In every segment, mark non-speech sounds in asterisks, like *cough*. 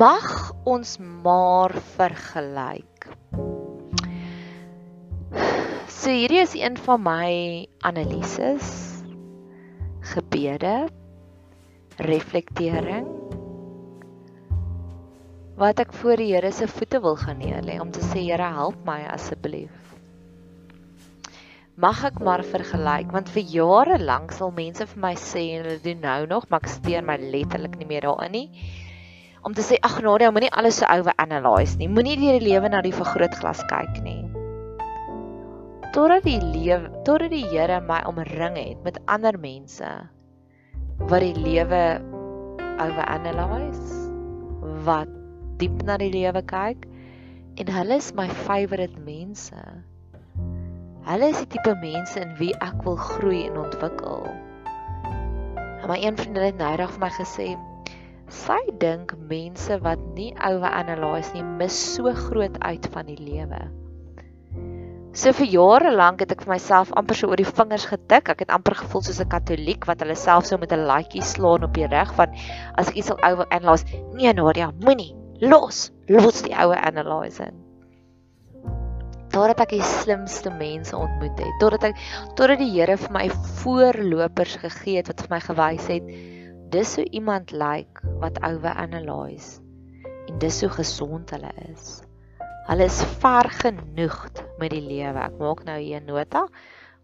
Mag ons maar vergelyk. So hierdie is een van my analises, gebede, reflektering wat ek voor die Here se voete wil gaan neerlê om te sê Here help my asseblief. Mag ek maar vergelyk want vir jare lank sal mense vir my sê en hulle doen nou nog maar ek steur my letterlik nie meer daarin nie om te sê ag Nadia, moenie alles so oor analyse nie. Moenie deur die lewe na die vergrootglas kyk nie. Totdat die lewe, totdat die Here my omring het met ander mense wat die lewe oor analyse, wat diep na die lewe kyk en hulle is my favourite mense. Hulle is die tipe mense in wie ek wil groei en ontwikkel. En my een vriendin het nou reg vir my gesê, Sy dink mense wat nie oor analyse nie mis so groot uit van die lewe. So vir jare lank het ek vir myself amper so oor die vingers getik. Ek het amper gevoel soos 'n katoliek wat hulle self so met 'n laaitjie slaan op die reg van as ek iets sal oor analyse. Nee Nadia, moenie. Los, los die oue analyse. Totdat ek die slimste mense ontmoet het, totdat ek totdat die Here vir my voorlopers gegee het wat vir my gewys het dis hoe iemand lyk like wat oor analyse en dis hoe gesond hulle is. Hulle is ver genoeg met die lewe. Ek maak nou hier 'n nota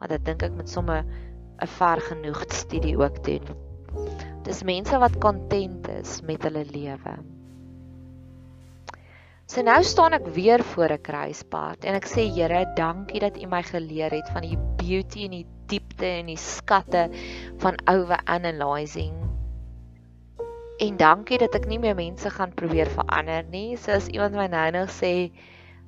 want ek dink ek moet sommer 'n ver genoeg studie ook doen. Dis mense wat content is met hulle lewe. So nou staan ek weer voor 'n kruispunt en ek sê Here, dankie dat U my geleer het van die beauty en die diepte en die skatte van over analyzing En dankie dat ek nie meer mense gaan probeer verander nie. So as iemand my nou nog sê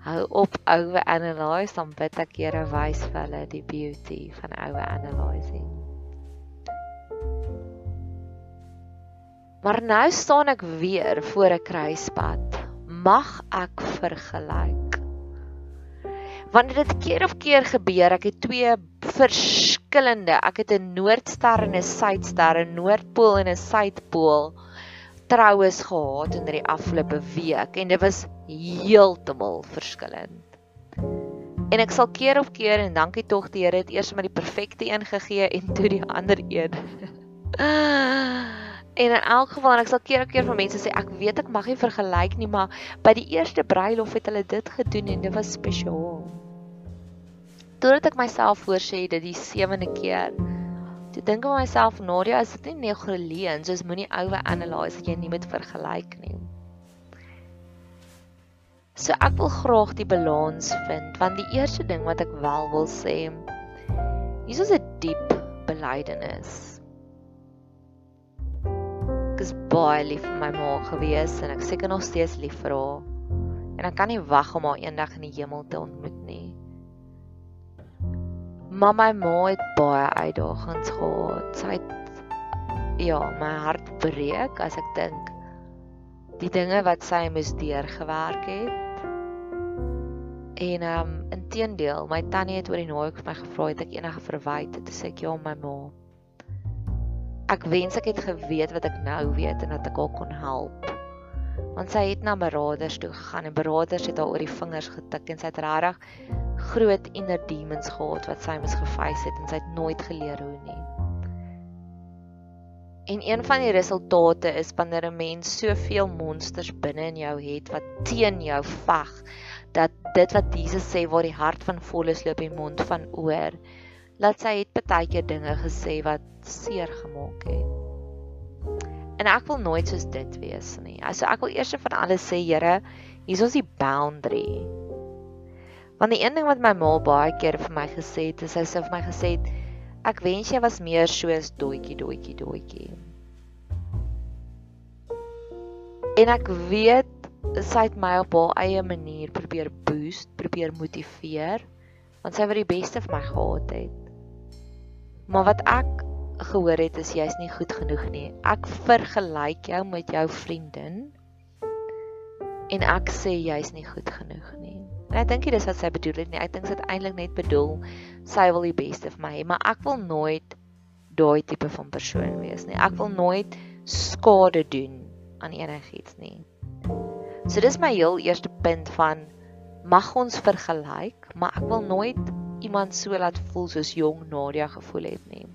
hou op oue analyse, dan bid ek Here wys vir hulle die beauty van oue analysing. Maar nou staan ek weer voor 'n kruispunt. Mag ek vergelyk? Wanneer dit keer op keer gebeur, ek het twee verskillende, ek het 'n noordster en 'n suidster, 'n noordpool en 'n suidpool troues gehad in die afgelope week en dit was heeltemal verskillend. En ek sal keer op keer en dankie tog die Here het eers maar die perfekte een gegee en toe die ander een. *laughs* en in elk geval ek sal keer op keer van mense sê ek weet ek mag nie vergelyk nie, maar by die eerste bruilof het hulle dit gedoen en dit was spesiaal. Totdat ek myself voorsê dit die sewende keer Toe dink ek myself Nadia, is dit nie negoleen, soos moenie oue analyse dat jy nie met vergelyk nie. So ek wil graag die balans vind want die eerste ding wat ek wel wil sê hier is 'n diep belydenis. Ek is baie lief vir my ma gewees en ek seker nog steeds lief vir haar. En ek kan nie wag om haar eendag in die hemel te ontmoet nie. Maar my ma het baie uitdagings gehad. Sy het ja, my hart breek as ek dink die dinge wat sy moes deurgewerk het. En ehm um, inteendeel, my tannie het oor die naweek vir my gevra het ek enige verwyte te sê ek ja my ma. Ek wens ek het geweet wat ek nou weet en dat ek haar kon help. Want sy het na beraders toe gegaan en beraders het haar oor die vingers getik en sy het regtig groot inner demons gehad wat sy moes geface het en sy het nooit geleer hoe nie. En een van die resultate is wanneer 'n mens soveel monsters binne in jou het wat teen jou veg dat dit wat Jesus sê waar die hart van vol is loop die mond van oor. Laat sy het baie keer dinge gesê wat seer gemaak het. En ek wil nooit soos dit wees nie. Also ek wil eers van alles sê, Here, hier is ons die boundary. Want die een ding wat my ma baie keer vir my gesê het, is sy sê vir my gesê het, Ek wens jy was meer soos doetjie doetjie doetjie. En ek weet sy het my op haar eie manier probeer boost, probeer motiveer want sy wou die beste vir my gehad het. Maar wat ek gehoor het is jy's nie goed genoeg nie. Ek vergelyk jou met jou vriendin en ek sê jy's nie goed genoeg nie. En ek dink dit is wat sy bedoel het nie. Ek dink sy het eintlik net bedoel sy wil die beste vir my hê, maar ek wil nooit daai tipe van persoon wees nie. Ek wil nooit skade doen aan enigiets nie. So dis my heel eerste punt van mag ons vergelyk, maar ek wil nooit iemand so laat voel soos jong Nadia gevoel het nie.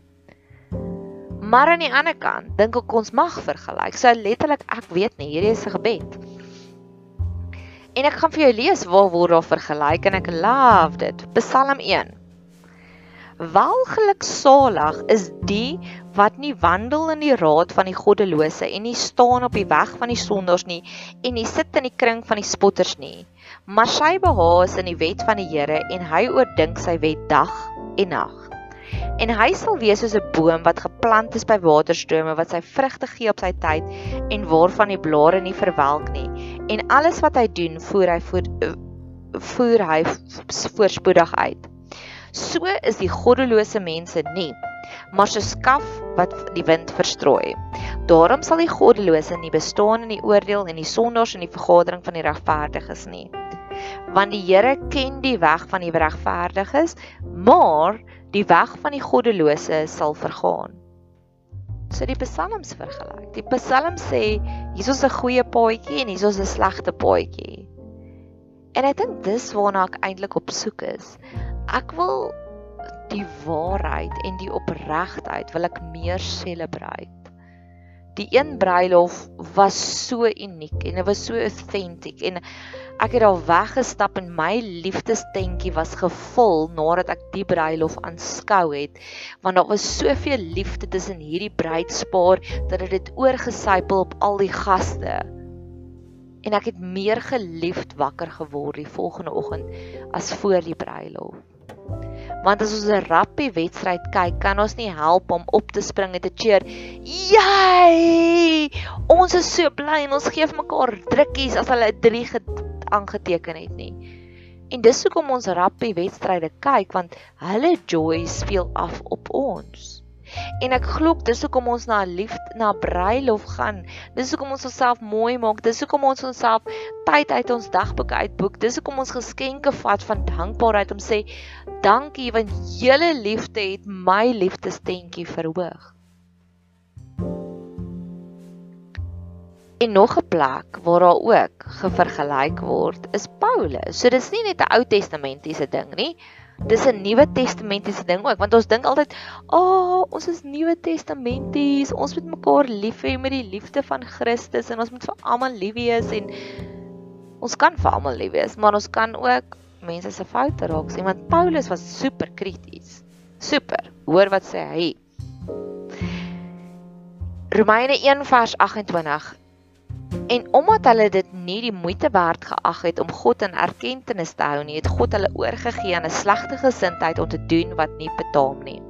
Maar aan die ander kant, dink ek ons mag vergelyk. So letterlik ek weet nie, hierdie is 'n gebed. En ek gaan vir jou lees waar word daar vergelyk en ek love dit. Psalm 1. Welgeluk salig is die wat nie wandel in die raad van die goddelose en nie staan op die weg van die sondaars nie en nie sit in die kring van die spotters nie. Maar sy behaag in die wet van die Here en hy oordink sy wet dag en nag. En hy sal wees soos 'n boom wat geplant is by waterstrome wat sy vrugte gee op sy tyd en waarvan die blare nie verwelk nie en alles wat hy doen, voer hy voer voer hy voorspoedig uit. So is die goddelose mense nie, maar so skaf wat die wind verstrooi. Daarom sal die goddelose nie bestaan in die oordeel en die sondaars in die vergadering van die regverdiges nie. Want die Here ken die weg van die regverdiges, maar die weg van die goddelose sal vergaan so die psalms vergelyk. Die psalm sê hier is 'n goeie paadjie en hier is 'n slegte paadjie. En ek dink dis waarna ek eintlik op soek is. Ek wil die waarheid en die opregtheid wil ek meer celebrate. Die een bruilof was so uniek en dit was so authentic en Ek het al weggestap en my liefdestentjie was gevul nadat ek die bruilof aanskou het, want daar was soveel liefde tussen hierdie bruidspaar dat dit oorgesypel op al die gaste. En ek het meer geliefd wakker geword die volgende oggend as voor die bruilof. Want as ons 'n rappie wedstryd kyk, kan ons nie help om op te spring en te cheer. Jy! Ons is so bly en ons gee vir mekaar drukkies as hulle 3 aangeteken het nie. En dis hoekom ons rappie wedstryde kyk want hulle joy speel af op ons. En ek glo dis hoekom ons na 'n lief na bruilof gaan. Dis hoekom ons onsself mooi maak. Dis hoekom ons onsself tyd uit ons dagboek uitboek. Dis hoekom ons geskenke vat van dankbaarheid om sê dankie want julle liefde het my liefdestentjie verhoog. En nog 'n plek waar daar ook gevergelyk word is Paulus. So dis nie net 'n Ou Testamentiese ding nie. Dis 'n Nuwe Testamentiese ding ook want ons dink altyd, "Ag, oh, ons is Nuwe Testamenties. Ons moet mekaar lief hê met die liefde van Christus en ons moet vir almal lief wees en ons kan vir almal lief wees, maar ons kan ook mense se foute raak sien want Paulus was super krities. Super. Hoor wat sê hy? Romeine 1 vers 28 En omdat hulle dit nie die moeite werd geag het om God in erkenning te hou nie, het God hulle oorgegee aan 'n slegte gesindheid om te doen wat nie betaam nie.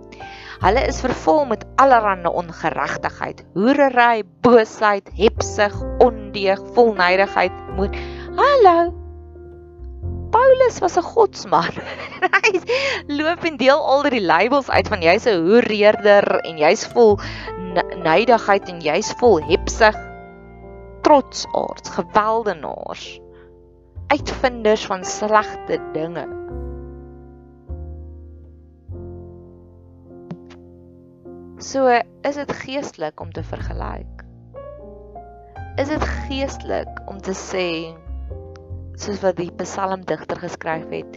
Hulle is vervul met allerlei ongeregtigheid, hoerery, boosheid, hebsug, ondeug, volnydigheid, moed. Hallo. Paulus was 'n godsman. *laughs* hy loop en deel al die labels uit van jy's 'n hoereerder en jy's vol neidigheid en jy's vol hepsig trotsaards, geweldenaars, uitvinders van slegte dinge. So is dit geestelik om te vergelyk. Is dit geestelik om te sê soos wat die psalmdigter geskryf het,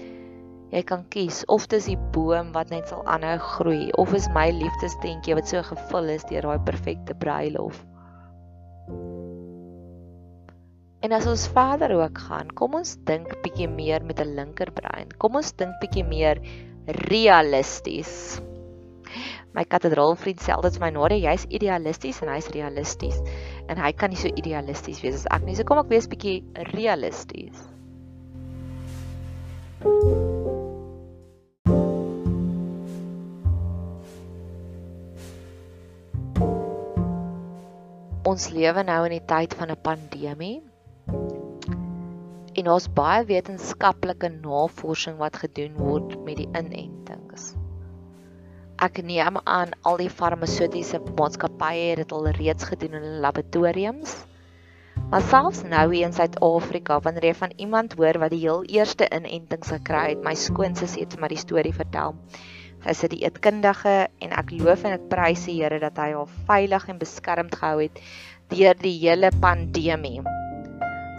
jy kan kies of dis die boom wat net sal aanhou groei of is my liefdestentjie wat so gevul is deur daai perfekte bruilof. En as ons verder ook gaan, kom ons dink bietjie meer met 'n linkerbrein. Kom ons dink bietjie meer realisties. My katedraalvriend sê altyd vir my Nadia, jy's idealisties en hy's realisties. En hy kan nie so idealisties wees as ek nie. So kom ek wees bietjie realisties. Ons lewe nou in die tyd van 'n pandemie. En ons baie wetenskaplike navorsing wat gedoen word met die inentings ek neem aan al die farmaseutiese maatskappye het dit al reeds gedoen in laboratoriums. Maar selfs nou hier in Suid-Afrika, wanneer jy van iemand hoor wat die heel eerste inentings gekry het, my skoonsussie het my die storie vertel. Sy is 'n eetkundige en ek loof en ek prys die Here dat hy haar veilig en beskermd gehou het deur die hele pandemie.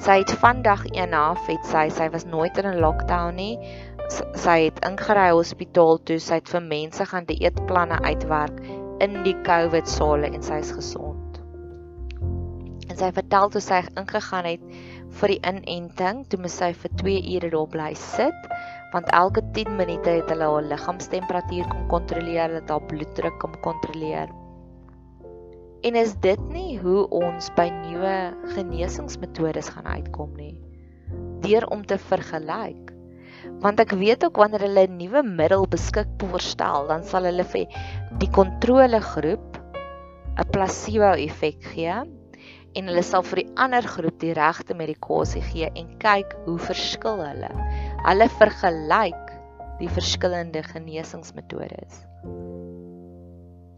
Sy het vandag 1 af het sy sy was nooit in 'n lockdown nie sy het ingery hospitaal toe sy het vir mense gaan die eetplanne uitwerk in die COVID sale en sy is gesond. En sy vertel toe sy ingegaan het vir die inenting, toe moes sy vir 2 ure daar bly sit want elke 10 minute het hulle haar liggaamstemperatuur kom kontroleer, het haar bloeddruk kom kontroleer. En is dit nie hoe ons by nuwe genesingsmetodes gaan uitkom nie? Deur om te vergelyk want ek weet ook wanneer hulle 'n nuwe middel beskikbaar stel, dan sal hulle vir die kontrolegroep 'n placebo effek gee en hulle sal vir die ander groep die regte medikasie gee en kyk hoe verskil hulle. Hulle vergelyk die verskillende genesingsmetodes.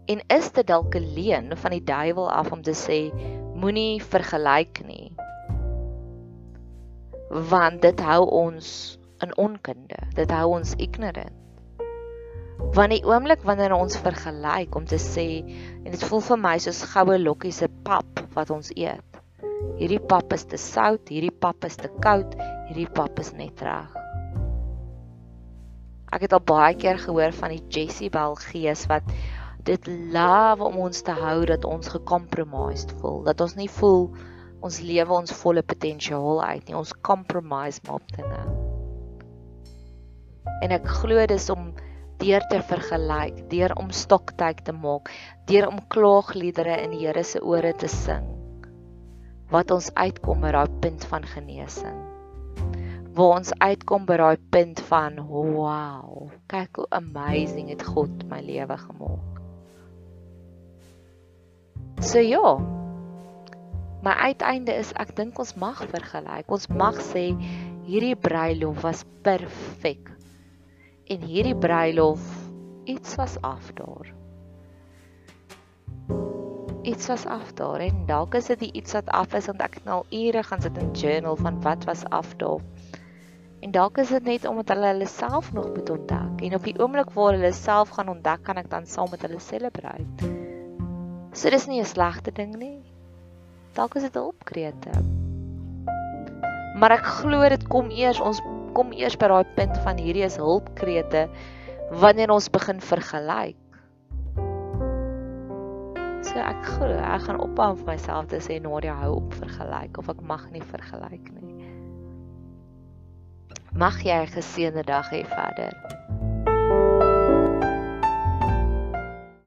En is dit dalk 'n leuen van die duiwel af om te sê moenie vergelyk nie? Want dit hou ons in onkunde. Dit hou ons ignorant. Want die oomblik wanneer ons vergelyk om te sê en dit voel vir my soos goue lokkies se pap wat ons eet. Hierdie pap is te sout, hierdie pap is te koud, hierdie pap is net reg. Ek het al baie keer gehoor van die Jezebel gees wat dit love om ons te hou dat ons gecompromised voel, dat ons nie voel ons lewe ons volle potensiaal uit nie. Ons compromise maar op dinge en ek glo dis om deur te vergelyk, deur om stoktyk te maak, deur om klaagliedere in die Here se ore te sing wat ons uitkom by daai punt van genesing. Waar ons uitkom by daai punt van wow, kyk hoe amazing het God my lewe gemaak. So ja. My uiteinde is ek dink ons mag vergelyk. Ons mag sê hierdie bruilof was perfek en hierdie bruilof iets was af daar. Iets was af daar en dalk is dit iets wat af is want ek het nou ure gaan sit in journal van wat was af daar. En dalk is dit net omdat hulle hulle self nog moet ontdek en op die oomblik waar hulle self gaan ontdek kan ek dan saam met hulle celebrate. So dis nie 'n slegte ding nie. Dalk is dit 'n opkrete. Maar ek glo dit kom eers ons kom eers by daai punt van hierdie is hulpkrete wanneer ons begin vergelyk. So ek glo ek gaan ophou vir myself te sê Nadia hou op vergelyk of ek mag nie vergelyk nie. Mag jy 'n geseënde dag hê verder.